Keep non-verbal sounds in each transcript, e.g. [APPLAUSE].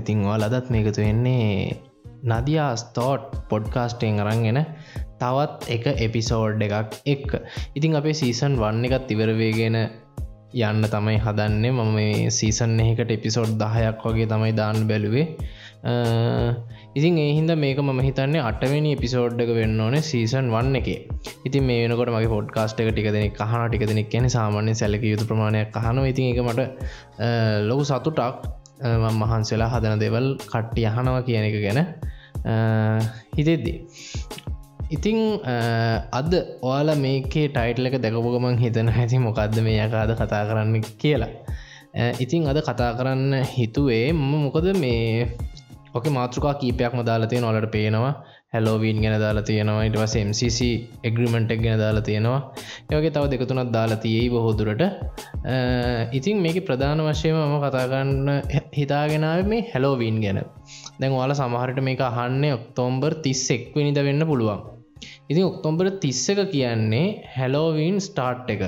ඉතිං ලදත් මේකතු වෙන්නේ නදයා ස්තෝට් පොඩ්කාස්ටෙන් අරන්ගෙන තවත් එක එපිසෝඩ් එකක් එක් ඉතිං අපේ සීසන් වන්න එකත් ඉවරවේගෙන යන්න තමයි හදන්නේ. මම මේ සීසන් එකට එපිසෝඩ් දහයක් වගේ තමයි දාන්න බැලුවේ. ඉතින් ඒහින්ද මේක ම හිතන්නේ අටවැනි එපිසෝඩ් එක වෙන්න ඕනේ සීසන් වන්න එක. ඉතින් මේ වෙනකොට මගේ පොඩ්කාස්ට එක ටික දෙනෙක් කහන ටික දෙනෙක් කියන සාමාන්‍ය සැලක යුතු ප්‍රමාණයක් කහන ඉතින් එක මට ලොකු සතුටක්. මහන්සෙලා හදන දෙවල් කට්ටි අහනවා කියන එක ගැන හිතෙද්දී. ඉතිං අද ඔයාල මේකේ ටයිටල් එක දැකපුගමන් හිතන ඇති මොකක්ද මේ යකාද කතා කරන්න කියලා. ඉතිං අද කතා කරන්න හිතුවේ මම මොකද මේ ඕක මාතෘකා කීපයක්ම දාලතිය නොලට පේනවා. හැලෝවීන් ගැන දාලා තියෙනවා. ඉට වස MCC එග්‍රිමෙන්ට් එක් ගැන දාලා තියෙනවා. යගේ තව දෙකතුනත් දාලා තියෙයි බොහෝදුරට ඉතින් මේක ප්‍රධාන වශයම මම කතාගන්න හිතාගෙනාව මේ හැලෝවීන් ගැන. දැන් වාල සමහරට මේක අහන්නේ ඔක්තෝම්බර් තිස්සෙක් විනිද වෙන්න පුළුවන්. ඉතින් ඔක්තෝම්බර තිස්සක කියන්නේ හැලෝවීන් ස්ටාර්ට් එක.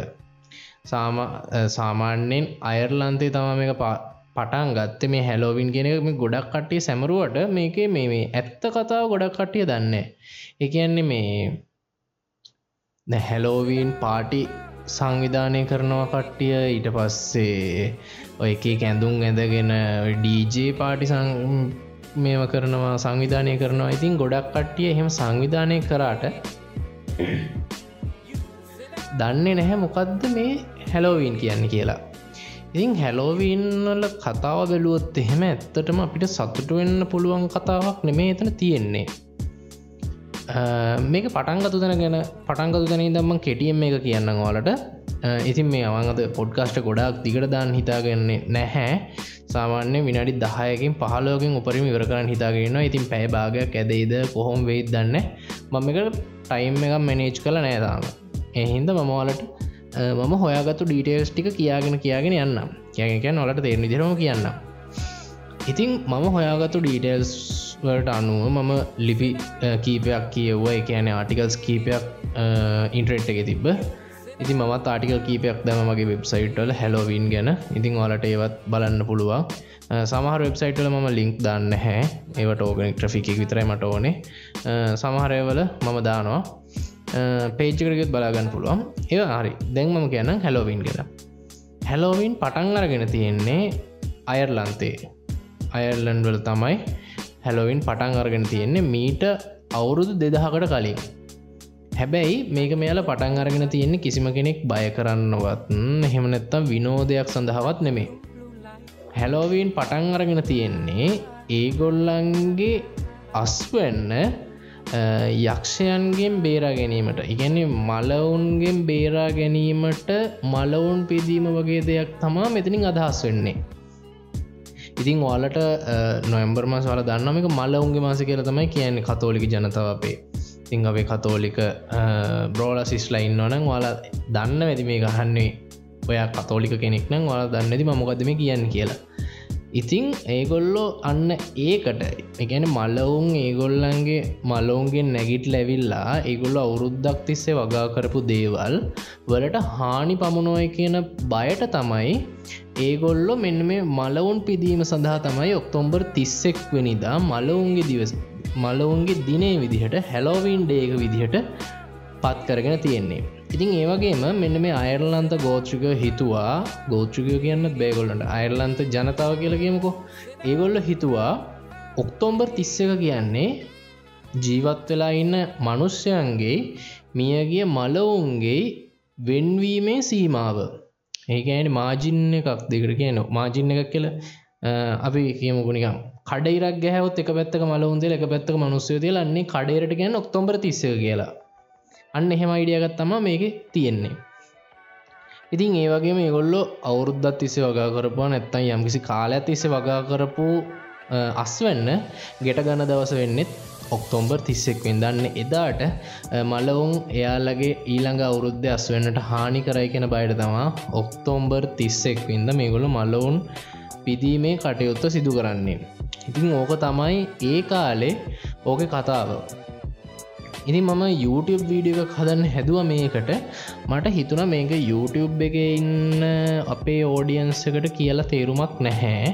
සාමාන්‍යයෙන් අයර්ලන්තේ තම මේක පා පටන් ගත්ත. මේ හැලෝවින් කියෙන ගොඩක් කට්ටිය සැමරුවට මේක මේ මේ ඇත්ත කතාව ගොඩක් කට්ටිය දන්න එකන්නේ මේ හැලෝවීන් පාටි සංවිධානය කරනවා කට්ටිය. ඊට පස්සේ ඔය එක කැඳුම් ඇඳගෙන ඩීජේ පාටි මේම කරනවා සංවිධානය කරනවා. ඉතින් ගොඩක් කට්ටිය එහෙම සංවිධානය කරාට දන්නේ නැහැ මොකක්ද මේ හැලෝවීන් කියන්න කියලා. ඉතින් හැලෝවීන්වල කතාව බැලුවොත් එහෙම ඇත්තටම අපිට සතුට වෙන්න පුළුවන් කතාවක් නෙමේ එතන තියෙන්නේ. මේක පටන්ගතු තැන ගැන පටන්ගතු තැන දම්ම කෙටියම් මේ කියන්න ඕලට ඉතින් මේ අවන්ගත පොඩ්කාස්ට ගොඩක් දිගට දාන්න හිතාගන්නේ නැහැ. සාමාන්‍ය විනාඩි දහයකින් පහලෝකින් උපරිම ඉවර කරන්න හිතාගෙන ඉතින් පැය භාගයක් ඇදයිද කොහොම වෙයිත් දන්න මම එක ටයිම් එක මැනේජ් කළ නෑදාම එහින්ද මමවාලට මම හොයාගත්තු ඩීටේල්ස් ටික කියාගෙන කියගෙන යන්න කියගෙන් නොලට තේරනි දිරම කියන්න ඉතින් මම හොයාගත්තු ඩීටේල්ස් වලට අනුව මම ලිපි කීපයක් කියව්ව. එකන ආටිකල්ස් කීපයක් ඉන්ට්‍රෙට් එක තිබ්බ. ඉති මත් ආටිකල් කීපයක් දම මගේ වෙබ්සයිට්වල හැලෝවින් ගැන. ඉතින් ඔලට ඒවත් බලන්න පුළුවන්. සමහර වෙබ්සයිටල මම ලිංක් දාන්න හැ ඒවට ඕගනික් ට්‍රෆිකක් විතරයි මට ඕනේ. සමහරයවල මම දානවා. පේච්චකරගෙත් බලාගන්න පුළුවන්. ඒ හරි. දැන්මම කියන්න හැලෝවින් කියලා හැලෝවින් පටන් අරගෙන තියෙන්නේ අයර්ලන්තේ අයර්ලන්් වල තමයි හැලෝවින් පටන් අරගෙන තියෙන්නේ මීට අවුරුදු දෙදහකට කලින්. හැබැයි මේක මෙයාල පටන් අරගෙන තියෙන්නේ කිසිම කෙනෙක් බය කරන්නවත් එහෙමනැත්තම් විනෝදයක් සඳහවත් නෙමේ හැලෝවීන් පටන් අරගෙන තියෙන්නේ ඒගොල්ලන්ගේ අස්වන්න යක්ෂයන්ගෙන් බේරා ගැනීමට. ඉගැන්නේ මලවුන්ගෙන් බේරා ගැනීමට මලවුන් පිදීම වගේ දෙයක් තමා මෙතනින් අදහස් වෙන්නේ. ඉතින් ඔයාලට නොයම්බර් මස් වල දන්නමක මලවුන්ගේ මාස කියල තමයි කියන්නේ කතෝලික ජනතාව අපේ. තිං අපේ කතෝලික බ්‍රෝල සිස්ලයින් ඕනන් වාලා දන්න ඇති මේ ගහන්නේ ඔයා කතෝලික කෙනෙක් නම් වාලා දන්නති මොකදම කියන්න කියලා. ඉතිං ඒගොල්ලෝ අන්න ඒකට එකන මලවුන් ඒගොල්ලන්ගේ මලවුන්ගේ නැගිට ලැවිල්ලා ඒගොල්ල අවුරුද්දක් තිස්සේ වගා කරපු දේවල් වලට හානි පමුණුවයි කියන බයට තමයි ඒගොල්ලො මෙන්න මේ මලවුන් පිදීම සඳහා තමයි ඔක්තොම්බර් තිස්සෙක් වෙනිදා මලවුන්ගේ දිවස මලවුන්ගේ දිනේ විදිහට හැලෝවීන් ඩේක විදිහට පත් කරගෙන තියෙන්නේ. ඉතින් ඒවගේම මෙන්න මේ අයර්ලන්ත ගෝත්‍රික හිතුවා ගෝත්‍රිකය කියන්න බේගොල්ලට අයර්ලන්ත ජනතාව කියලගේමකො ඒගොල්ල හිතුවා ඔක්තෝම්බර් තිස්සක කියන්නේ ජීවත් වෙලා ඉන්න මනුෂ්‍යයන්ගේ මියගිය මලවුන්ගේ වෙන්වීමේ සීමාව. ඒකඇන මාජින්න එකක් දෙකට කියන මාජින්න එකක් කියල අපි කියමුකුණිකම් කඩයිරක් ගැහවත් එක පැත්තක මලවුන්දේ එක පැත්තක මනුස්සය තියලන්නේ කඩේරට ගැන ඔක්තොම්බර තිස්ස කියලා. අන්න එහෙම අයිඩියගත් තම මේක තියෙන්නේ. ඉතින් ඒ වගේ මේ ගොල්ලො අවුරුද්ධත් තිස්සේ වගා කරපුවා නැත්තන් යම්කිසි කාලයක් තිස්සේ වගා කරපු අස්වන්න ගෙට ගන්න දවස වෙන්නෙත් ඔක්තෝම්බර් තිස්සෙක්වෙන් දන්න එදාට මලවුන් එයාලගේ ඊළඟ අවුරුද්ධ අස්වෙන්නට හානි කරයි කියෙන බයට තමා ඔක්තෝම්බර් තිස්සෙක්වින්ද මේගොලු මලවුන් පිදීමේ කටයුත්ත සිදු කරන්නේ. ඉතින් ඕක තමයි ඒ කාලේ ඕක කතාව. ඉති මම YouTube වීඩියෝ එක හදන්න හැදුව මේකට. මට හිතුන මේක YouTube එක ඉන්න අපේ ඕඩියන්සකට කියලා තේරුමක් නැහැ.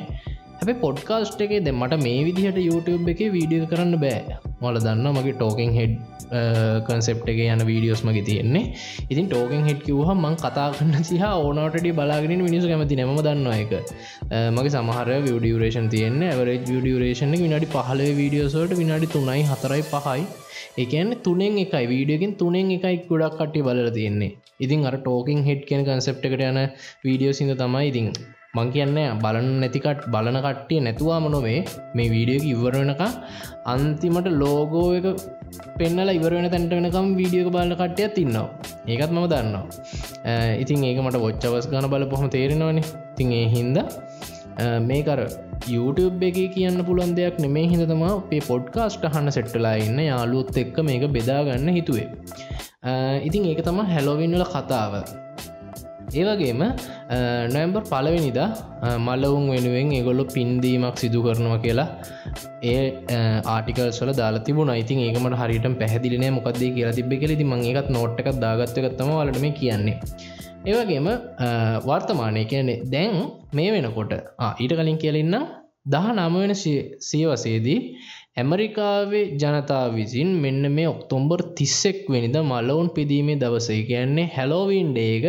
හැබ පොඩ්කාස්ට් එකේ දෙ මට මේ විදිහට YouTube එක වීඩියෝ කරන්න බෑ. මල දන්න මගේ ටෝකෙන් හෙඩ් කන්සෙප් එක යන වීඩියෝස් මගේ තියෙන්නේ. ඉතින් ටෝකෙන් හෙඩ් කිවහ මං කතා කරන්න සිහ ඕනට බලාගෙන මිනිසු කැමති නම දන්න එක මගේ සමහර විඩියරේෂන් තියන්න. ඇවරේ විඩියරේෂන විනාඩි පහල වීඩියෝසෝට විනාඩි තුනයි හතරයි පහයි. එකන්න තුනෙන් එකයි. වීඩියෝකින් තුනෙන් එකයි ගොඩක් කට්ටි බල තියෙන්නේ. ඉතින් අර ටෝකින් හෙඩ් කියෙන කන්සෙප් එකට යන වීඩියෝ සිද තමයි ඉතින් මං කියන්න බලන්න නැතිකට බලන කට්ටිය නැතුවාම නොවේ. මේ වීඩියෝ ඉවර වෙනක අන්තිමට ලෝගෝ එක පෙන්නල ඉවරෙන තැන්ට වෙනකම් වීඩියෝ බලන්න කට්ටියත් තින්නවා ඒකත් මම දන්නවා. ඉතින් ඒක මට ොච්චවස් ගන බල පොහම තේරෙනවානේ. තින් ඒ හින්ද මේකර YouTube එක කියන්න පුළන් දෙයක් නෙමේ හිදතම අපේ පොඩ්කාස්ට හන්න සෙට්ටලා ඉන්න යාලුත් එක්ක මේක බෙදාගන්න හිතුවේ. ඉතින් ඒක තම හැලොවින්නල කතාව. ඒවගේම නොයම්බර් පලවෙනිදා මල්ලවුන් වෙනුවෙන් ඒගොල්ලො පින්දීමක් සිදු කරනවා කියලා ඒ ආටිකල් සල දාලා තිබුණ. ඉතින් ඒකමට හරිට පැහදිලින මොකක්දේ කියලා තිබ කෙලෙති මංගේකත් නොට් එකක් දාගත්තකත්තම වලටම කියන්නේ. ඒවගේම වර්තමානය කියන්නේ දැන් මේ වෙනකොට ඊට කලින් කියලඉන්න දහ නමවෙන සියවසේදී ඇමරිකාවේ ජනතා විසින් මෙන්න මේ ඔක්තොම්බර් තිස්සෙක් වෙනිද මලවුන් පිදීමේ දවසේ කියන්නේ හැලෝවින් ඩේක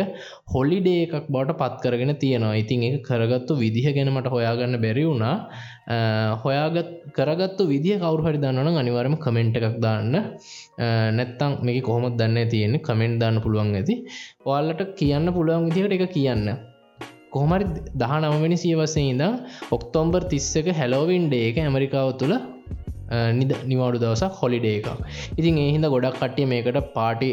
හොලිඩේ එකක් බවට පත් කරගෙන තියෙනවා. ඉතින් එක කරගත්තු විදිහ ගැනමට හොයාගන්න බැරි වුණා. හොයාගත් කරගත්තු විදිහ කවරු හරි දන්නන අනිවරම කමෙන්ට් එකක් දාන්න. නැත්තං මේක කොහොමත් දන්න තියෙන්නේ කමෙන්ට් දාන්න පුළුවන් ඇති. ඔයාලට කියන්න පුළුවන් විදිහට එක කියන්න. කොහමරි දහ නවනි සියවසේ ඉඳම් ඔක්තෝම්බර් තිස්සක හැලෝවින් ඩේක ඇමරිකාව තුළ නිද නිවාඩු දවසක් හොලිඩේ එකක්. ඉතින් එහින්ද ගොඩක් කට්ටිය මේකට පාටි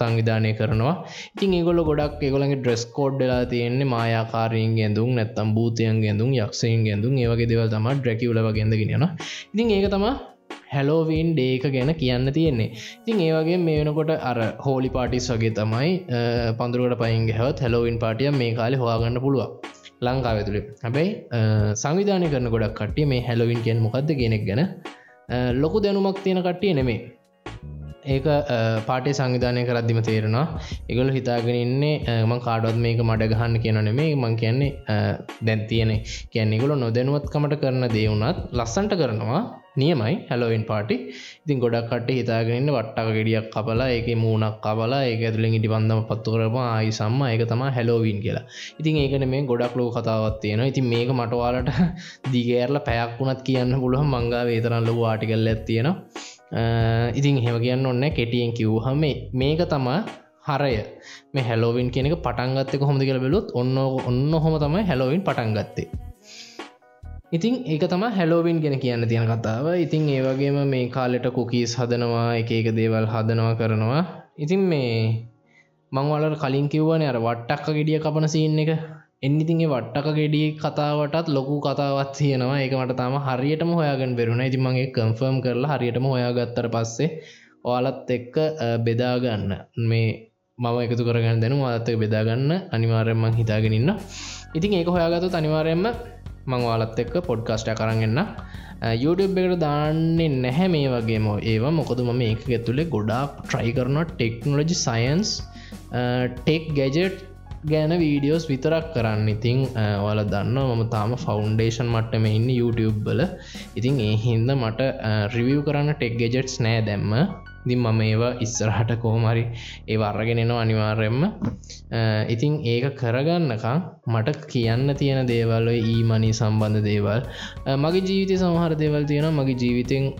සංවිධානය කරනවා. ඉතින් ඒගොල ගොඩක් ඒගොලගේ ඩ්‍රෙස් කෝඩ්ඩලා තියෙන්නේ මායාකාරයෙන් ගෙඳුම් නැත්තම් භූතයන් ගෙඳුම් යක්ෂයෙන් ගෙඳුම් ඒවගේ දෙවල් තම ඩ්‍රැකිවල ගෙඳගෙන ඉතින් ඒක තම හැලෝවීන් ඩේක ගැන කියන්න තියෙන්නේ. ඉතින් ඒවගේ මේ වෙනකොට අර හෝලි පාටිස් වගේ තමයි පඳුරුවට පයින් හැවත් හැලෝවින් පාටිය මේ කාලෙ හොයාගන්න පුළුවන්. ලංකාව ඇතුළේ හැබැයි සංවිධානය කරන ගොඩක් කට්ටිය මේ හැලවින් කියෙන් මොකක්ද කෙනෙක් ගැන ලොකු දැනුමක් තියෙන කට්ටිය නෙමේ ඒක පාටේ සංවිධානය කරද්දිම තේරෙනවා. එකගොල හිතාගෙන ඉන්නේ ම කාඩොත් මේක මඩ ගහන්න කියන නෙමේ මං කියන්නේ දැන් තියෙනෙ කියන්නේ ගොල නොදැනුවත්කමට කරන දේවුනත් ලස්සන්ට කරනවා. නියමයි. හැලෝවන් පාටි ඉතින් ගොඩක් කට හිතාගෙනන්න වට්ටක ගෙඩියක් කපලා ඒක මූුණක් කබලා ඒක ඇතුලින් ඉටි බන්දම පත්තු කරම ආයි සම්ම. ඒක තම හැලෝවන් කියලා. ඉතින් ඒකන මේ ගොඩක් ලෝ කතාවත් තියෙනවා. ඉතින් මේක මටවාලට [LAUGHS] දිගෑරල පැයක් වුණත් කියන්න පුළුවන්. මංගා වේතරන් ලොබ ආටිකල්ල ඇත්තියෙනවා ඉතින් හෙම කියන්න ඔන්න කෙටියෙන් කිව්හම මේක තමා හරය. මේ හැලෝවින් කෙනෙක පටන්ගත්තක හොඳ කියල බෙලුත් ඔන්න ඔන්න හොම තමයි හැලෝවින් පටන්ගත්තේ ඉතින් ඒක තම හැලෝවින් ගෙන කියන්න තියෙන කතාව. ඉතින් ඒවගේම මේ කාලෙට කුකීස් හදනවා එක එක දේවල් හදනවා කරනවා. ඉතින් මේ මංවලට කලින් කිව්වන අර වට්ටක්ක ගෙඩිය කපන සින්න එක. එන්නිතින්ගේ වට්ටක ගෙඩිය කතාවටත් ලොකු කතාවත් තියෙනවා. ඒක මට තම හරියටම හොයාගෙන බෙරුණ ඉති මගේ කම්ෆර්ම් කරලා හරියටම හොයාගත්තර පස්සේ ඔයාලත් එක්ක බෙදාගන්න මේ මම එකතු කරගන්න දැනු අත්තක බෙදාගන්න අනිවාරයමං හිතාගෙනන්න ඉතින් ඒක හොයාගතු අනිවාරයෙන්ම මං වාලත් එක්ක පොඩ්කාස්ට කරගන්න YouTube එකට දාන්නේ නැහැ මේ වගේම ඒවා. මොකද මම ඒක ඇතුළේ ගොඩාක් ට්‍රයි කරන ටෙක්නොලජි සයින්ස් ටෙක් ගැජට් ගැන වීඩියෝස් විතරක් කරන්න. ඉතිං වල දන්න මම තාම ෆෞන්ඩේෂන් මට්ටම ඉන්න YouTube බල ඉතින් ඒ හින්ද මට රිවියව් කරන්න ටෙක් ගෙජෙට්ස් නෑ දැම්ම. දි මම ඒවා ඉස්සරහට කෝමරි ඒ අරගෙනෙනවා අනිවාර්යෙන්ම. ඉතිං ඒක කරගන්නකම් මට කියන්න තියෙන දේවල්ල ඊමනි සම්බන්ධ දේවල් මගේ ජීවිතය සමහර දේවල් තියෙන මගේ ජීවිතෙන්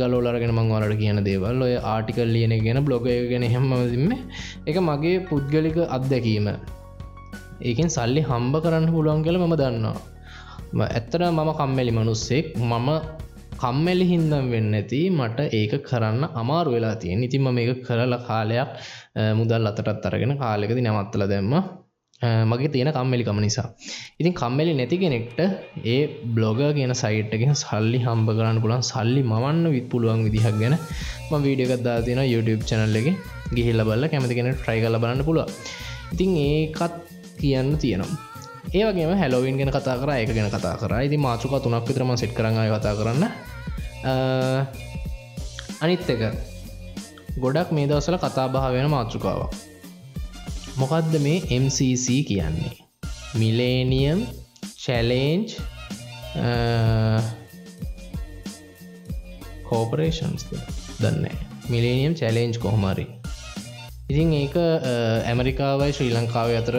ගලෝලරගෙන මංවාලට කියන දේවල්. ඔය ආටිකල් ලියන ගෙන බ්ලොග ගෙන හෙමදිම එක මගේ පුද්ගලික අත්දැකීම. ඒකෙන් සල්ලි හම්බ කරන්න පුළුවන් කළ මම දන්නවා. ඇත්තට මම කම්මැලි මනුස්සෙක්. මම කම්මැලි හින්දම් වෙන්න ඇති මට ඒක කරන්න අමාරු වෙලා තියෙන් ඉතින්ම මේක කරල කාලයක් මුදල් අතටත් අරගෙන කාලෙකති නැමත්තල දැම්ම. මගේ තියෙන කම්මලිකම නිසා. ඉතින් කම්මලි නැති කෙනෙක්ට ඒ බ්ලොග කියන සයිට්ගෙන් සල්ලි හම්බ කරන්න පුළන් සල්ලි මවන්න විත් පුළුවන් විදිහක් ගැන ම වීඩියගත්දා තින YouTube චනල්ල එක. ගිහිල්ල බල්ල කැමති කෙන ට්‍රයි කල බලන්න පුළුව ඉතින් ඒකත් කියන්න තියෙනවා. ඒවගේම හැලෝවින් ගෙන කතා කර එක ගැන කතා කර. ඉති මාචුක තුනක් විතරම සෙට් කරඟ කතා කරන්න. අනිත් එක. ගොඩක් මේ දවසල කතා බහ වෙන මාතෘකාවක්. මොකක්ද මේ MCC කියන්නේ? මිලේනියම් චැලේන්ජ් කෝපරේෂන්ස් දන්න මිලේනියම් චැලේන්ජ් කොහොමරි ඉතින් ඒක ඇමරිකාවයි ශ්‍රී ලංකාව අතර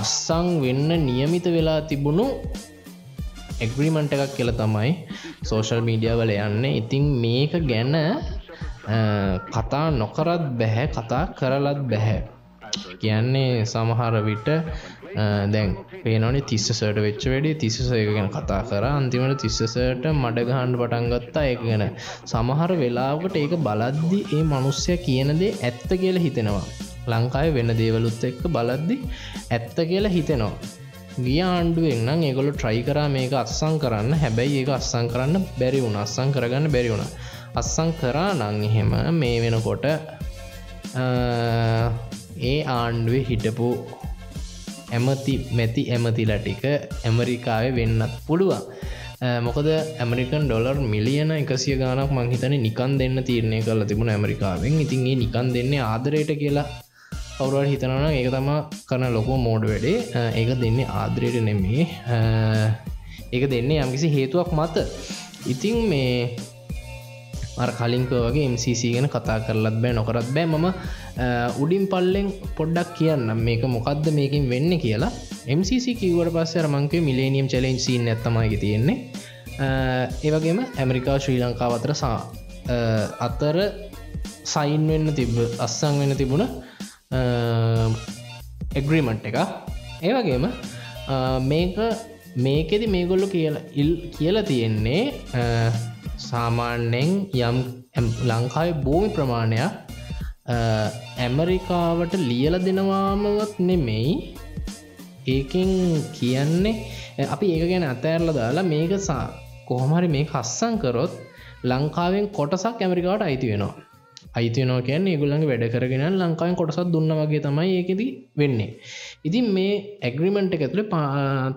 අස්සං වෙන්න නියමිත වෙලා තිබුණු එක්ග්‍රීමන්ට එකක් කියල තමයි සෝෂල් මීඩිය වල යන්න. ඉතින් මේක ගැන කතා නොකරත් බැහැ කතා කරලත් බැහැ. කියන්නේ සමහර විට දැන් පේනනි තිස්සසට වෙච්ච වැඩි. තිස්සස එක ගැන කතා කර. අන්තිමට තිස්සසට මඩගහන්ඩ පටන්ගත්තා එක ගැන සමහර වෙලාවට ඒක බලද්දි ඒ මනුස්්‍යය කියනදේ ඇත්ත කියලා හිතෙනවා. ලංකාය වෙන දේවලුත් එක්ක බලද්දි ඇත්ත කියලා හිතෙනවා. ගිය ආණ්ඩුවෙන් නම් ඒගොල ට්‍රයි කරා මේක අත්සං කරන්න. හැබැයි ඒක අස්සං කරන්න බැරි වුණ. අස්සං කරගන්න බැරි වුණ. අස්සං කරා නං එහෙම මේ වෙනකොට ඒ ආණ්ඩුවේ හිටපු ඇමති මැති ඇමතිලා ටික ඇමරිකාවේ වෙන්නත් පුළුවන්. මොකද ඇමරිකන් ඩොලර් මිලියන එකසිය ගානක් මංහිතන නිකන් දෙන්න තීරණය කරලා තිබුණ ඇමරිකාවෙන්. ඉතින් ඒ නිකන් දෙන්නේ ආදරයට කියලා කවුරුවට හිතනවන ඒක තම කරන ලොකෝ මෝඩ වැඩේ. ඒක දෙන්නේ ආදරයට නෙමේ ඒක දෙන්නේ යම්කිසි හේතුවක් මත. ඉතිං මේ අර කලින්ක වගේ MCC ගැන කතා කරලත් බෑ නොකරත් බෑ. මම උඩින් පල්ලෙන් පොඩ්ඩක් කියන්න මේක මොකක්ද මේකින් වෙන්න කියලා. MCC කිවට පස්ස රමංකේ මිලේනියම් චලෙන්් සීන් ඇත්තමයිග තියෙන්නේ. ඒවගේම ඇමරිකා ශ්‍රී ලංකාව අතර සා අතර සයින් වෙන්න තිබ අස්සං වෙන්න තිබුණ එග්‍රීමට් එක ඒවගේම මේක මේකෙදි මේගොල්ලු කියලා ඉල් කියලා තියෙන්නේ සාමාන්‍යෙන් යම් ලංකාවේ භූමි ප්‍රමාණයක් ඇමරිකාවට ලියල දෙනවාමවත් නෙමෙයි. ඒකින් කියන්නේ අපි ඒක ගැන අතෑරල දාලා මේක සා කොහොමරි මේ කස්සං කරොත් ලංකාවෙන් කොටසක් ඇමරිකාවට අයිති වෙනවා. අයිතියනෝ කියන්නේ ඒගුල්ලඟ වැඩ කරගෙන ලංකාවෙන් කොටසත් දුන්න වගේ තමයි ඒකෙද වෙන්නේ. ඉතින් මේ ඇග්‍රිමෙන්ට් එක ඇතුළේ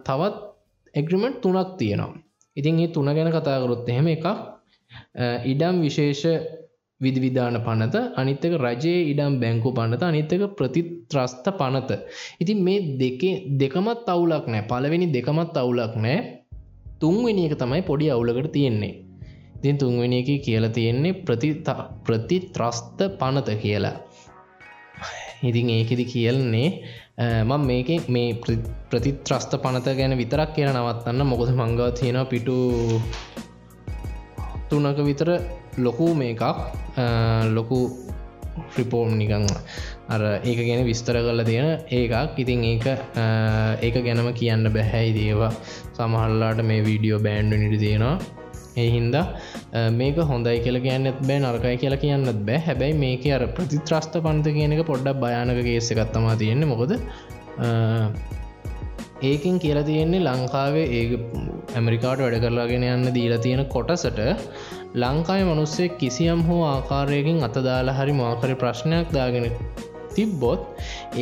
තවත් එග්‍රිමෙන්ට් තුනක් තියෙනවා. ඉතින් ඒ තුන ගැන කතාකරොත් එහෙම එකක් ඉඩම් විශේෂ විධවිධාන පනත අනිත්තක රජයේ ඉඩම් බැංකු පනත අනිත්තක ප්‍රතිත්‍රස්ථ පනත. ඉතින් මේ දෙකේ දෙකමත් අවුලක් නෑ. පලවෙනි දෙකමත් අවුලක් නෑ. තුන්වෙනි එක තමයි පොඩි අවුලකට තියෙන්නේ. ඉතින් තුන්වෙනි එක කියලා තියෙන්නේ ප්‍රතිත්‍රස්ථ පනත කියලා. ඉතින් ඒකෙදි කියල්න්නේ මං මේක මේ ප්‍රතිත්‍රස්ථ පනත ගැන විතරක් කියන නවත්තන්න. මොකද මංගව තියෙන පිටු තුනක විතර ලොකු මේකක්. ලොකු ෆ්‍රිපෝම් නිකං අර ඒක ගැන විස්තර කල තියෙන ඒකක් ඉතින් ඒක ඒක ගැනම කියන්න බැහැයි දේවා සමහල්ලාට මේ වීඩියෝ බෑන්ඩු නිට තියෙනවා. ඒ හින්දා මේක හොඳයි කියල කියන්නත් බෑ නරකයි කියලා කියන්නත් බෑ. හැබැයි මේක අර ප්‍රතිත්‍රස්ථ පන්ත කියනක පොඩ්ඩක් භයානක ගේෙසකත්තමා තියෙන්නේ. මොකද ඒකින් කියලා තියෙන්නේ ලංකාවේ ඒ ඇමරිකාට වැඩ කරලාගෙන යන්න දීලා තියෙන කොටසට ලංකායි මනුස්සේ කිසියම් හෝ ආකාරයකින් අතදාලා හරි මාකරි ප්‍රශ්නයක් දාගෙන තිබ්බොත්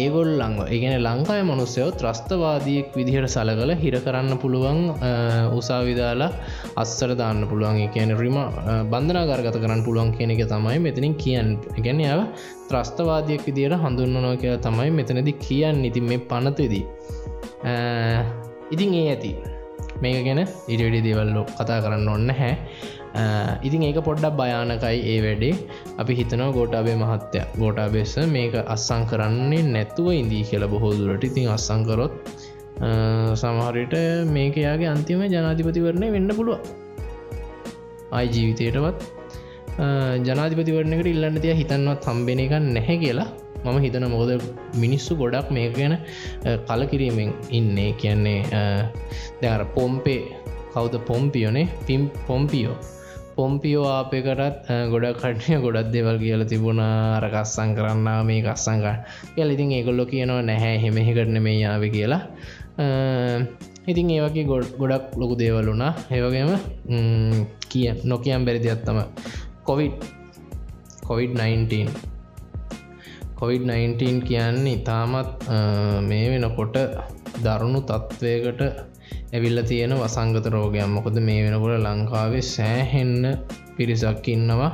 ඒගොල්ලංග ඒගෙන ලංකාය මනුස්සයෝ ත්‍රස්තවාදියෙක් විදිහට සලකල හිර කරන්න පුළුවන් උසාවිදාලා අස්සර දාන්න පුළුවන්. කියන රිම බන්ධනාගර්ගත කරන්න පුළුවන් කියන එක තමයි මෙතනින් කියන්න. ගැන යාව ත්‍රස්තවාදයක් විදියට හඳුන්නනවා කියලා තමයි මෙතනදි කියන්න. ඉතින් මේ පනතදී ඉතින් ඒ ඇති. මේක ගැන ඉඩඩි දේවල්ලෝ කතා කරන්න ඔන්න හැ ඉතින් ඒක පොඩ්ඩක් භයානකයි ඒ වැඩේ. අපි හිතනව ගෝටාබේ මහත්තය. ගෝටාබෙස මේක අස්සං කරන්නේ නැතුව ඉදී කියල බොහෝදුරට ඉතින් අස්සංකරොත් සමහරට මේක යාගේ අන්තිම ජනාධිපතිවරණය වෙන්න පුළුව අයි ජීවිතයටවත් ජනාධිපතිවරණකට ඉල්ලන්න තිය හිතන්වත් හම්බෙන එක නැහැ කියලා. මම හිතන මොකද මිනිස්සු ගොඩක් මේ ගැන කලකිරීමෙන් ඉන්නේ. කියන්නේ දැර පොම්පේ කවුද පොම්පියෝනේ? පිම් පොම්පියෝ. පොම්පියෝ ආපයකටත් ගොඩක් කටය ගොඩක් දෙවල් කියල තිබුණා. අරකස්සං කරන්න මේ කස්සංක කියල. ඉතින් ඒගොල්ලො කියනවා නැහැ හෙමෙහි කරන මේ යාව කියලා. ඉතින් ඒවගේ ගොඩ ගොඩක් ලොකු දේවල් වුණා. ඒවගේම කිය නොකියම් බැරිදි අත්තම කොවිඩ් කොවිD-19 කොවිD-19 කියන්නේ ඉතාමත් මේ වෙනකොට දරුණු තත්ත්වයකට ඇවිල්ල තියෙන වසංගත රෝගයක්. මොකද මේ වෙනකොට ලංකාවේ සෑහෙන්න පිරිසක් ඉන්නවා.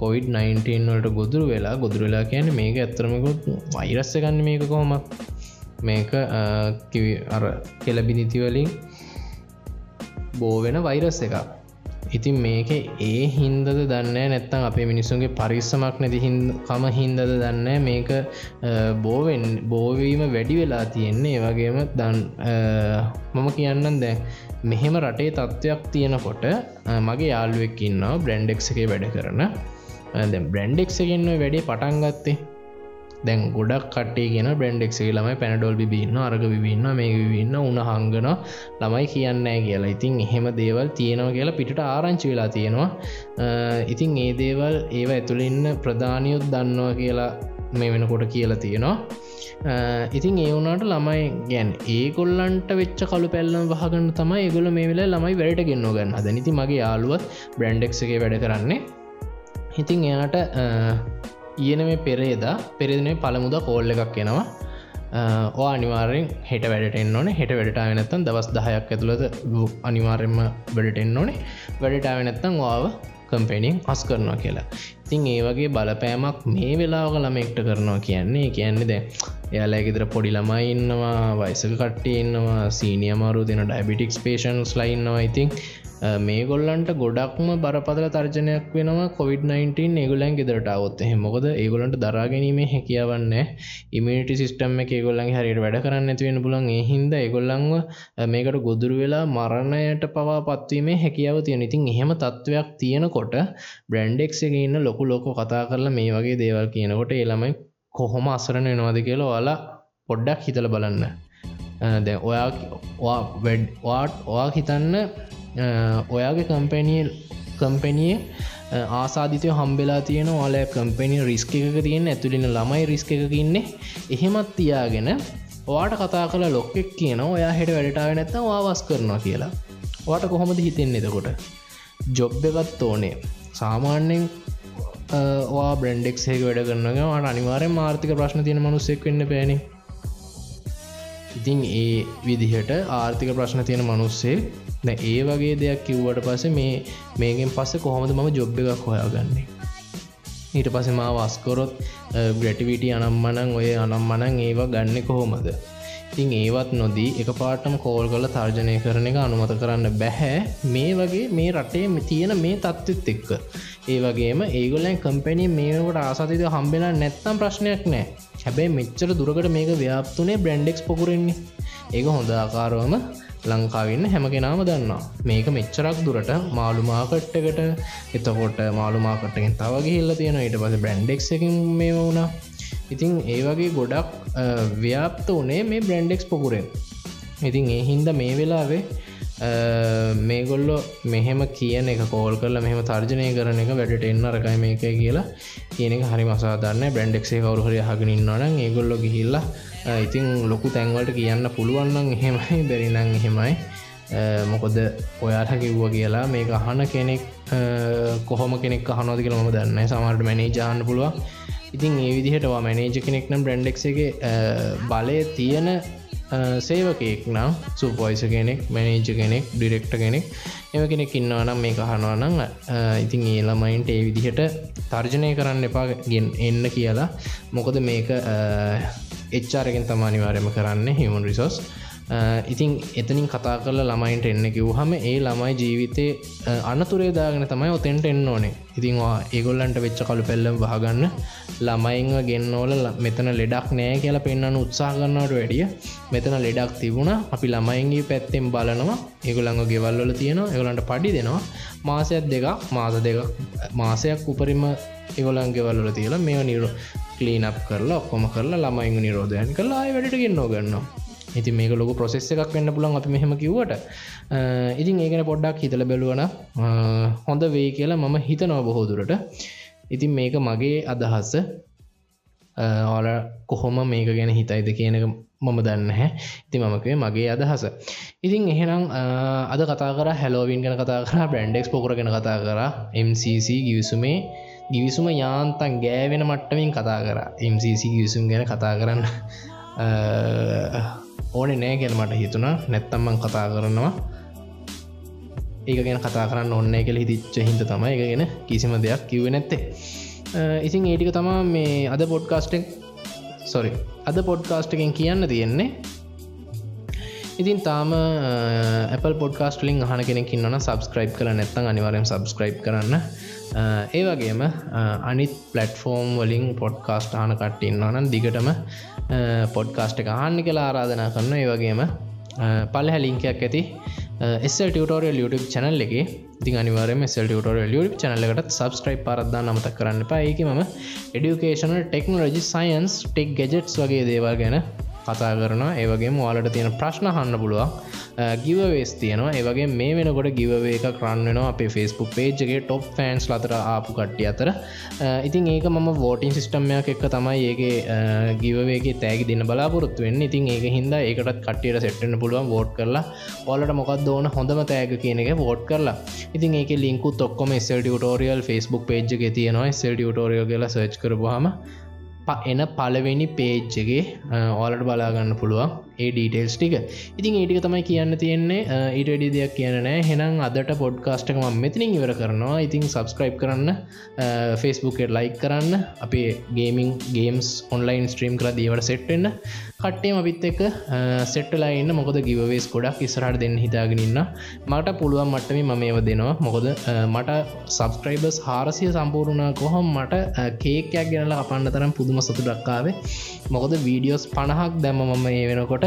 කොවිD-19 වලට ගොදුරු වෙලා ගොදුර වෙලා කියන මේක ඇත්තරමකුත් වෛරස්ස ගන්න මේක කොහොමත්. මේක අර කෙලබිනිතිවලින් බෝවෙන වෛරස් එකක්. ඉතින් මේක ඒ හින්දද දන්න නැත්තම් අපේ මිනිස්සුන්ගේ පරිස්සමක් නැති කම හින්දද දන්න මේක බෝවෙන් බෝවීම වැඩි වෙලා තියෙන්නේ. ඒවගේම දන් මම කියන්නම් දැන් මෙහෙම රටේ තත්ත්වයක් තියෙනකොට මගේ යාළුවෙක් ඉන්නවා බ්‍රන්්ඩෙක් එකේ වැඩ කරන. දැ බ්‍රන්්ඩෙක් එකෙන්ව වැඩේ පටන්ගත්තේ දැන් ගොඩක් කටේ ගෙන බ්‍රන්ඩෙක්ේ ළමයි පැනඩොල් බින්න අරග වින්න මේ වින්න උන හංගන ළමයි කියන්නෑ කියලා. ඉතින් එහෙම දේවල් තියෙනවා කියලා පිට ආරංචි වෙලා තියෙනවා. ඉතින් ඒ දේවල් ඒව ඇතුළඉන්න ප්‍රධානයුත් දන්නවා කියලා මේ වෙනකොට කියලා තියෙනවා. ඉතින් ඒ වුණට ළමයි ගැන් ඒගොල්ලන්ට වෙච්ච කලු පැල්ලම් වහගන්න තම ඒගොල මේ වෙලා ළමයි වැඩට ගෙන්න්න ගන්න අද නිති මගේ යාලුවත් බ්‍රන්ඩෙක් එක වැඩ කරන්නේ. ඉතින් එයාට ඊයන මේ පෙරේදා පෙරදිනේ පළමුද කෝල්ල එකක් එනවා. ඕ අනිවාරෙන් හෙට වැඩටෙන් ඕන. හෙට වැඩටාව නැත්තන් දවස් දහයක් ඇතුළද අනිවාර්යෙන්ම වැඩටෙන් ඕනේ. වැඩටාව නැත්තන් වාව කම්පෙනිින් අස් කරනවා කියලා. ඉතින් ඒ වගේ බලපෑමක් මේ වෙලාවක ළමෙක්ට කරනවා කියන්නේ. කියන්නේ දැ එයාලා ගෙදර පොඩි ළමයි ඉන්නවා වයිසක කට්ටේ ඉන්නවා සීනියමරු දෙන ඩයිබිටික්ස් පේෂන්ස් ලයින්නවා ඉතින් මේ ගොල්ලන්ට ගොඩක්ම බරපතල තර්ජනයක් වෙනවා කොවිD-19 ඒගොලන් ගෙදරට අවොත් හෙමොකද ඒගොලන්ට දරාගැනීමේ හැකියවන්න ඉමිට සිස්ටම් එක ගොල්ලන් හරියට වැඩ කරන්න ඇතිවෙන පුලන් එහින්ද ඒගොල්ලංව මේකට ගොදුරු වෙලා මරණයට පවා පත්වීමේ හැකියාව තියෙන ඉතින් එහෙම තත්ත්වයක් තියෙනකොට බ්‍රන්්ඩෙක් එක ඉන්න ලොකු ලොක කතා කරලා මේ වගේ දේවල් කියනකොට ඒළමයි කොහොම අසරණ වෙනවාද කියලා ඔයාලා පොඩ්ඩක් හිතල බලන්න. දැ ඔයා වැඩ් වාට් ඔයා හිතන්න ඔයාගේ කම්පැනිය කම්පැනිය ආසාධිතය හම්බෙලා තියෙන ඔල කම්පැනි රිස්ක එක තියෙන ඇතුලින ළමයි රිස්ක එක ඉන්නේ. එහෙමත් තියාගෙන ඔයාට කතා කළ ලොක්කෙක් කියන ඔයා හෙට වැඩටාව නැත්තම් වාවස් කරනවා කියලා. වාට කොහොමද හිතෙන් එතකොට? ජොබ් එකත් ඕනේ. සාමාන්‍යෙන් වා බ්‍රන්ඩෙක් ේක වැඩ කරන්නග ට අනිවාරය මාර්ථික ප්‍රශ්න තියෙන මනුස්සෙක් වෙන්න පැන ඉතින් ඒ විදිහට ආර්ථික ප්‍රශ්න තියෙන මනුස්සේ දැ ඒ වගේ දෙයක් කිව්වට පස මේ මේගෙන් පස්ස කොහොමද මම ජොබ් එකක් හොයාගන්නේ? ඊට පස මා වස්කොරොත් ග්‍රටිවිට අනම්මනං ඔය අනම්මනං ඒවා ගන්න කොහොමද? ඉතින් ඒවත් නොදී එක පාටම කෝල් කල තර්ජනය කරන එක අනුමත කරන්න බැහැ. මේ වගේ මේ රටේ තියෙන මේ තත්ත්වත් එක්ක. ඒ වගේම ඒගොලන් කම්පැනි මේකට ආසතිද හම්බෙලා නැත්තම් ප්‍රශ්නයක් නෑ. හැබැයි මෙච්චර දුරකට මේක ව්‍යාප්තුනේ බ්‍රන්ඩෙක්ස් පොකුරෙන්නේ ඒක හොඳ ආකාරවම ලංකාවන්න හැම කෙනාම දන්නවා. මේක මෙච්චරක් දුරට මාළුමාකට්ටකට එතකොට මාළුමාකට්ටකින් තවගේ හිල්ල තියෙන ඊට පස බ්‍රන්්ඩෙක් එකින් මේ වුණා. ඉතින් ඒ වගේ ගොඩක් ව්‍යාප්ත වනේ මේ බ්‍රන්්ඩෙක්ස් පොකුරෙන් ඉතින් ඒ හින්ද මේ වෙලාවේ මේගොල්ලො මෙහෙම කියන එක කෝල් කරල මෙහම තර්ජනය කරන එක වැඩට එන්න රකයි මේක කියලා කියන එක හරි මසාධරන්න බ්‍රන්ඩෙක්සේ කවරුහරි හගෙනන්නවන ඒගොල්ලො ගිහිල්ලා ඉතින් ලොකු තැන්වලට කියන්න පුළුවන්නම් එහෙමයි බැරිනං එහෙමයි. මොකොද ඔයාට කිව්ව කියලා මේ අහන කෙනෙක් කොහොම කෙනෙක් අහනෝද කියල ම දන්න සමට මැනේ ජාන්න පුළුව ඉතින් ඒ විදිහටවා මැනේජ කෙනෙක් නම් බ්‍රන්ඩෙක්ගේ බලය තියෙන සේවකෙක් නම් සුපොයිස කෙනෙක් මැනේජ කෙනෙක් ඩිරෙක්ට කෙනෙක් එම කෙනෙක් ඉන්නවා නම් මේ කහනවා නම් ඉතින් ඒ ළමයින්ට ඒ විදිහට තර්ජනය කරන්න එපා ගෙන් එන්න කියලා. මොකද මේක එච්චාරගෙන් තමානිවාරයම කරන්න හිමන් රිසෝස් ඉතින් එතනින් කතා කරල ළමයින්ට එන්න කිව්හම ඒ ළමයි ජීවිතය අනතුරේ දාගෙන තමයි ඔතෙන්ට එන්න ඕනේ. ඉතින්වා ඒගොල්ලන්ට වෙච්ච කළු පෙල්ලම් වහගන්න. ළමයින්ව ගෙන්නෝල මෙතන ලෙඩක් නෑ කියලා පෙන්න්න උත්සා කරන්නට වැඩිය මෙතන ලෙඩක් තිබුණ. අපි ළමයින්ගේ පැත්තෙන් බලනවා. ඒගොළඟ ගෙවල්වල තියෙනවා. ඒගොලන්ට පඩි දෙනවා. මාසයක් දෙකක් මාස දෙක මාසයක් උපරිම ඒගොලන්ගෙවල්ල තියලා මේ නිරු කලීනප් කරලා ඔක්කොම කරලා ළමයිංග නිරෝධයන් කරලා වැඩට ගෙන්න්නෝ ගන්නවා ඉති මේක ලොක ප්‍රසෙස් එකක් වෙන්න පුළන් අපි මෙහෙම කිව්වට. ඉතින් ඒගෙන පොඩ්ඩක් හිතල බැලුවන හොඳ වේ කියලා මම හිතනව බොහෝදුරට ඉතින් මේක මගේ අදහස්ස ඕල කොහොම මේක ගැන හිතයිද කියනක මම දන්න හැ ඉති මමකේ මගේ අදහස. ඉතින් එහෙනම් අද කතා කර හැලෝවින් ගැන කතා කර බ්‍රන්ඩෙක්ස් පොකර ගැන කතා කර MCC ගිවිසුමේ ගිවිසුම යාන්තන් ගෑවෙන මට්ටමින් කතා කර. MCC ගිවිසුම් ගැන කතා කරන්න. ඕන නෑ ගැන මට හිතුණා. නැත්තම්මන් කතා කරනවා. ඒක ගැන කතා කරන්න ඔන්න කෙල හිතිච්ච හිද තමයි එක ගැන කිසිම දෙයක් කිව්ව නැත්තේ. ඉසින් ඒටික තමා මේ අද පොඩ්කාස්ටෙක් සොරි අද පොඩ්කාස්ටකෙන් කියන්න තියෙන්නේ. ඉතින් තාම Apple පොඩ්කාස්ටලින් හන කෙනෙකින් න සබස්ක්‍රයිබ් කළ නැත්තන් අනිවරෙන් සබස්ක්‍රයිබ් කරන්න. ඒ වගේම අනිත් පලටෆෝර්ම් වලින් පොඩ්කාස්ට හන කට්ටඉන්නවනන් දිගටම පොඩ්කාස්ට එක හන්නි කලා ආරාධනා කරන්න ඒ වගේම පල්ල හැලිංකයක් ඇති එස්සල් ටියටෝරියල් YouTube චැනල් එක. ති අනිවරම සල් ටියටෝරියල් YouTube චැනලකට සබස්ක්‍රයිප් පරද්දා නමත කරන්න පයික ම educational technology science tech gadgets වගේ දේවල් ගැන කතා කරන ඒවගේ වාලට තියෙන ප්‍රශ්න හන්න පුළුවන්. ගිවවේස් තියනවා. ඒවගේ මේ වෙනකොට ගිවේ එක කරන්නවා අපේ ෆස්බුක් පේජ්ගේ ටොප් ෆෑන්ස් ලතර ආපු කට්ටිය අතර. ඉතින් ඒක මම වෝටින් සිිස්ටම්මයක් එක්ක තමයි ඒගේ ගිවවේගේ තෑගි දින බලාපොරොත්තු වෙන්න. ඉතින් ඒක හින්ද ඒකටත් කටියට සෙට්ටන්න පුළුවන් වෝට් කරලා. ඔලට මොකක් දෝන හොඳම තෑග කියන එක වෝට් කරලා. ඉතින් ඒක ලින්කු තොක්කොම ස්ල් ටියටෝරියල් ෆස්බුක් පේජ් එක තියෙනවා. ස්ල් ටියටෝරියල් කියලා සර්ච් කරපුහම එන පලවෙනි පේජ්ජගේ ඕලට බලාගන්න පුළුවන් ඒ ඩීටේල්ස් ටික. ඉතින් ඒටික තමයි කියන්න තියෙන්නේ. ඊටඩි දෙයක් කියනනෑ හෙනම් අදට පොඩ්කාස්ටක ම මෙතිනින් ඉවර කරනවා. ඉතින් සබස්ක්‍රයිබ් කරන්න ෆස්බුකට ලයික් කරන්න. අපේ ගේමින් ගේම්ස් ඔන්ලයින් ස්ට්‍රීම් කර දීවට සෙට්ටෙන්න්න කට්ටේ අපිත් එක සෙට්ටලා ඉන්න. මොකද ගිවවේස් ගොඩක් ඉස්රට දෙන්න හිතාගෙනන්න මට පුළුවන් මට්ටම මම ඒව දෙනවා. මොකද මට සබස්ක්‍රයිබස් හාරසිය සම්පූර්ණා කොහොම මට කේකයක් ගැනලා අපන්න තරම් පුදුම සතු ඩක්කාවේ මොකද වීඩියෝස් පණහක් දැම මම ඒ වෙනකොට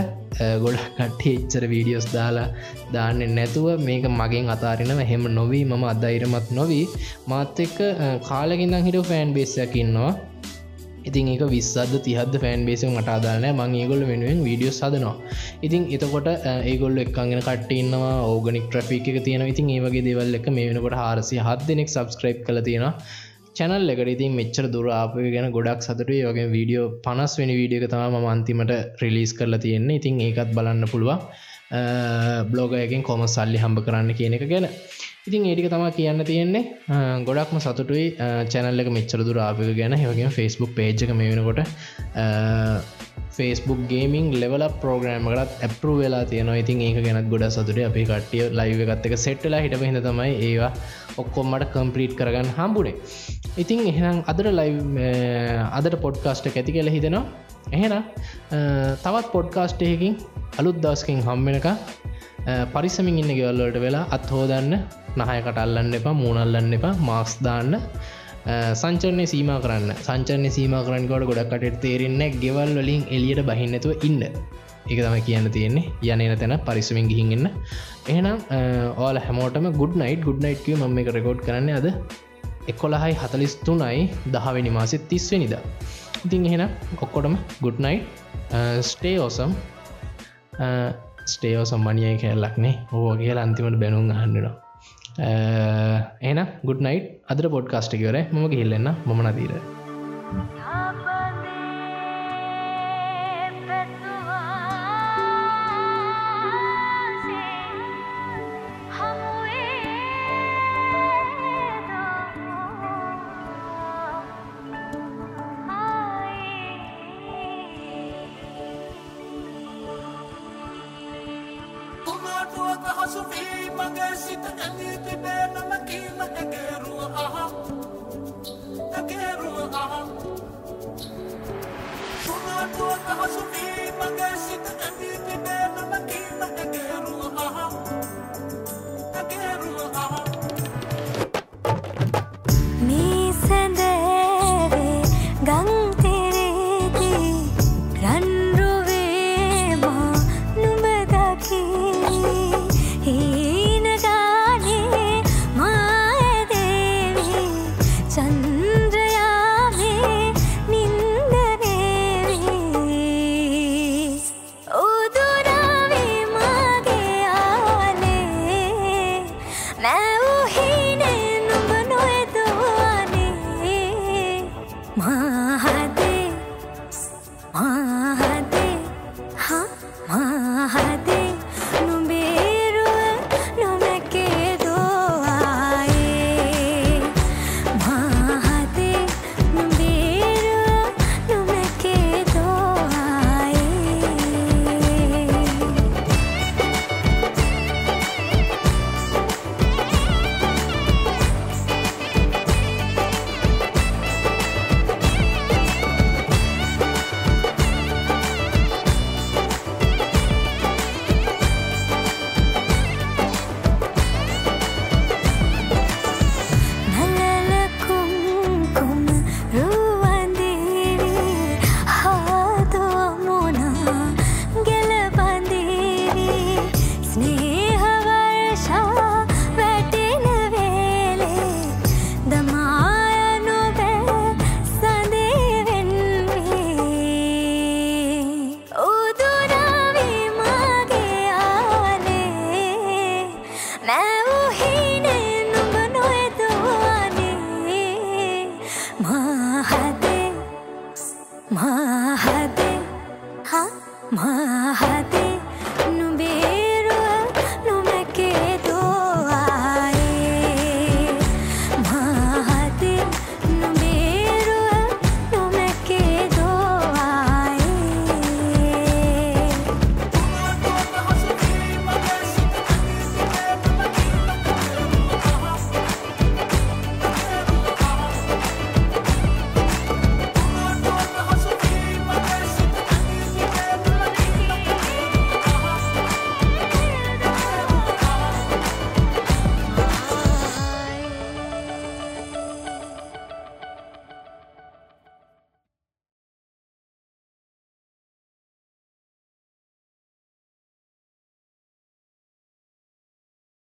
ගොඩ කට්ටේ එච්චර වීඩියෝස් දාලා දාන්න නැතුව මේක මගෙන් අතාරෙනව. හෙම නොවී මම අදයිරමත් නොවී මාත් එක්ක කාලකින්දම් හිට ෆෑන් බේසයකින්නවා ඉතින් ඒක විස්සද තිහද ෆෑන් බේසි මට අදාලන මං ඒගොල්ල වෙනුවෙන් වීඩියෝ සදනවා ඉතින් එතකොට ඒගොල්ල එක්කගෙන කට්ටන්නවා ඕගනික් ට්‍රෆික් එක තියෙන ඉතින් ඒවගේ දෙවල් එක මේ වෙනකොට හාරසි හත් දෙනෙක් සබස්ක්‍රයිබ් කල තියෙනවා. චැනල් එකට ඉතින් මෙච්චර දුර ආපය ගැන ගොඩක් සතුටේ වගේ වීඩියෝ පනස් වෙනි වීඩියක තම ම අන්තිමට රිලිස් කරලා තියෙන්නේ. ඉතින් ඒකත් බලන්න පුළුවන්. බ්ලෝගයකින් කොම සල්ලි හම්බ කරන්න කියන එක ගැන. ඉතින් ඒටික තමා කියන්න තියෙන්නේ ගොඩක්ම සතුටුයි. චැනල්ල එක මෙච්චර දුර ආපික ගැන. හවගේ ෆස්බුක් පේජ්ක මේ වෙනකොට ෆස්බුක් ගේමින් ලෙවල පෝග්‍රෑම්මකටත් ඇපරු වෙලා තියෙනවා. ඉතින් ඒක ගැනත් ගොඩ සතුට අපි කට්ටිය ලයිව එකත් එක සෙට්ටලා හිට හිද තමයි ඒවා ඔක්කොම්මට කම්ප්‍රීට් කරගන්න හම්බුණේ ඉතින් එහෙනම් අදර ලයි අදට පොඩ්කාස්ට ඇති කියල හිතෙනවා. එහෙන තවත් පොඩ්කාස්ටයකින් අලුත් දස්කින් හම්බෙනක පරිසමින් ඉන්න ගෙවල්ලට වෙලා අත් හෝදන්න නහයකට අල්ලන්න එපා මූුණල්ලන්න එපා මාක්ස් දාන්න. සංචරණය සීම කරන්න. සංචරණය සීම කරන්නකොට ගොඩක්කට තේරෙන්න ගෙවල් වලින් එලියට බහින්නතුව ඉන්න. එක තම කියන්න තියෙන්නේ. යනන තැන පරිසමින් ගිහිගන්න එහෙනම් ඕල හැමෝටම ගුඩ් නයිට් ගුඩ් නයිට් ම එක රෙකෝඩ් කරන්න අද එකොළහයි හතලිස්තුනයි දහවෙනි මාසෙත් තිස්වෙනිද. ඉතින් එහෙන ඔක්කොටම ගුඩ් නයි් ස්ටේ ඕසම් ස්ටේෝ සම්බනියය කැල්ලක්නේ ඕ කියලා අන්තිමට බැනුම් අහන්නවා එන ගුඩ් නයිට් අදර පොඩ්කාස්ටිකවර මම ගිල්ලන්න මොමන දීර මාහදේ Ang ngiti pero makimahigal महते